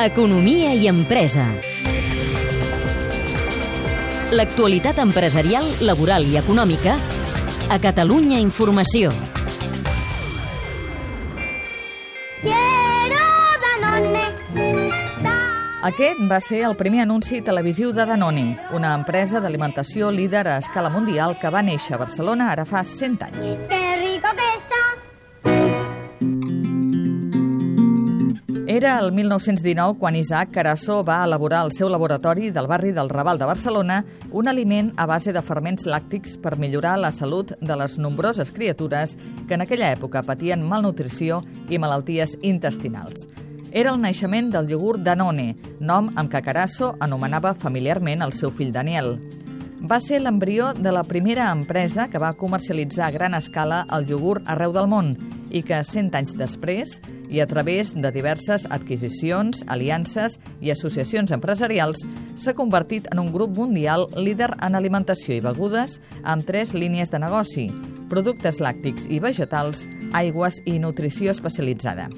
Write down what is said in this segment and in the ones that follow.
Economia i empresa. L'actualitat empresarial, laboral i econòmica a Catalunya Informació. Quiero Danone. Aquest va ser el primer anunci televisiu de Danone, una empresa d'alimentació líder a escala mundial que va néixer a Barcelona ara fa 100 anys. Que Era el 1919 quan Isaac Carasso va elaborar al seu laboratori del barri del Raval de Barcelona un aliment a base de ferments làctics per millorar la salut de les nombroses criatures que en aquella època patien malnutrició i malalties intestinals. Era el naixement del iogurt Danone, nom amb què Carasso anomenava familiarment el seu fill Daniel. Va ser l'embrió de la primera empresa que va comercialitzar a gran escala el iogurt arreu del món i que 100 anys després, i a través de diverses adquisicions, aliances i associacions empresarials, s'ha convertit en un grup mundial líder en alimentació i begudes amb tres línies de negoci, productes làctics i vegetals, aigües i nutrició especialitzada.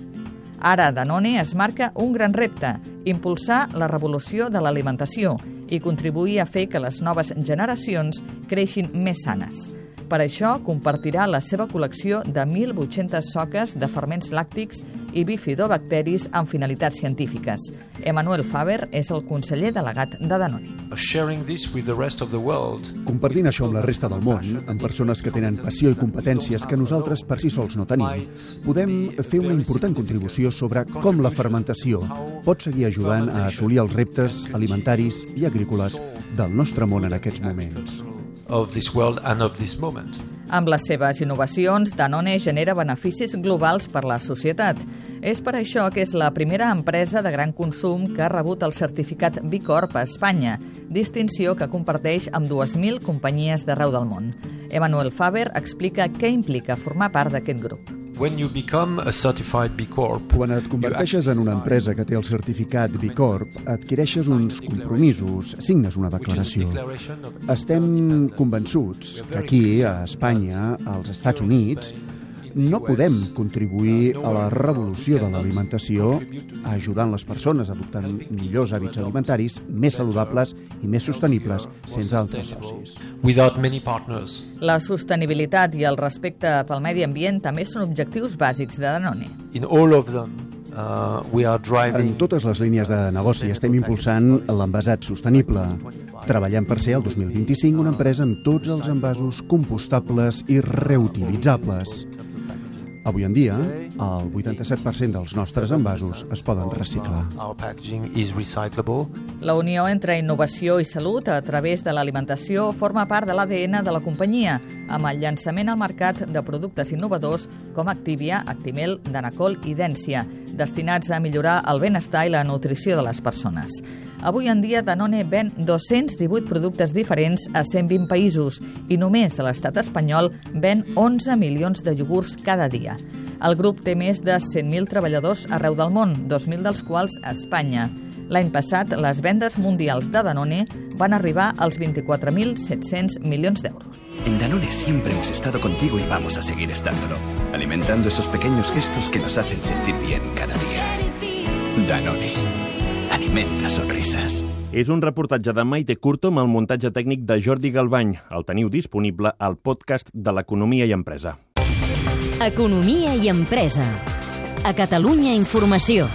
Ara Danone es marca un gran repte, impulsar la revolució de l'alimentació i contribuir a fer que les noves generacions creixin més sanes. Per això compartirà la seva col·lecció de 1.800 soques de ferments làctics i bifidobacteris amb finalitats científiques. Emmanuel Faber és el conseller delegat de Danone. Compartint això amb la resta del món, amb persones que tenen passió i competències que nosaltres per si sols no tenim, podem fer una important contribució sobre com la fermentació pot seguir ajudant a assolir els reptes alimentaris i agrícoles del nostre món en aquests moments. Of this world and of this moment. Amb les seves innovacions, Danone genera beneficis globals per la societat. És per això que és la primera empresa de gran consum que ha rebut el certificat B Corp a Espanya, distinció que comparteix amb 2.000 companyies d'arreu del món. Emmanuel Faber explica què implica formar part d'aquest grup. When you become a certified B Corp, Quan et converteixes en una empresa que té el certificat B Corp, adquireixes uns compromisos, signes una declaració. Estem convençuts que aquí, a Espanya, als Estats Units, no podem contribuir a la revolució de l'alimentació ajudant les persones a adoptar millors hàbits alimentaris més saludables i més sostenibles sense altres socis. La sostenibilitat i el respecte pel medi ambient també són objectius bàsics de Danone. In all of them, uh, En totes les línies de negoci estem impulsant l'envasat sostenible, treballant per ser el 2025 una empresa amb tots els envasos compostables i reutilitzables. Avui en dia, el 87% dels nostres envasos es poden reciclar. Our packaging is recyclable. La unió entre innovació i salut a través de l'alimentació forma part de l'ADN de la companyia, amb el llançament al mercat de productes innovadors com Activia, Actimel, Danacol i Dència, destinats a millorar el benestar i la nutrició de les persones. Avui en dia Danone ven 218 productes diferents a 120 països i només a l'estat espanyol ven 11 milions de iogurts cada dia. El grup té més de 100.000 treballadors arreu del món, 2.000 dels quals a Espanya. L'any passat, les vendes mundials de Danone van arribar als 24.700 milions d'euros. En Danone siempre hemos estado contigo y vamos a seguir estándolo, alimentando esos pequeños gestos que nos hacen sentir bien cada día. Danone. Alimenta sonrisas. És un reportatge de Maite Curto amb el muntatge tècnic de Jordi Galbany. El teniu disponible al podcast de l'Economia i Empresa. Economia i empresa. A Catalunya Informació.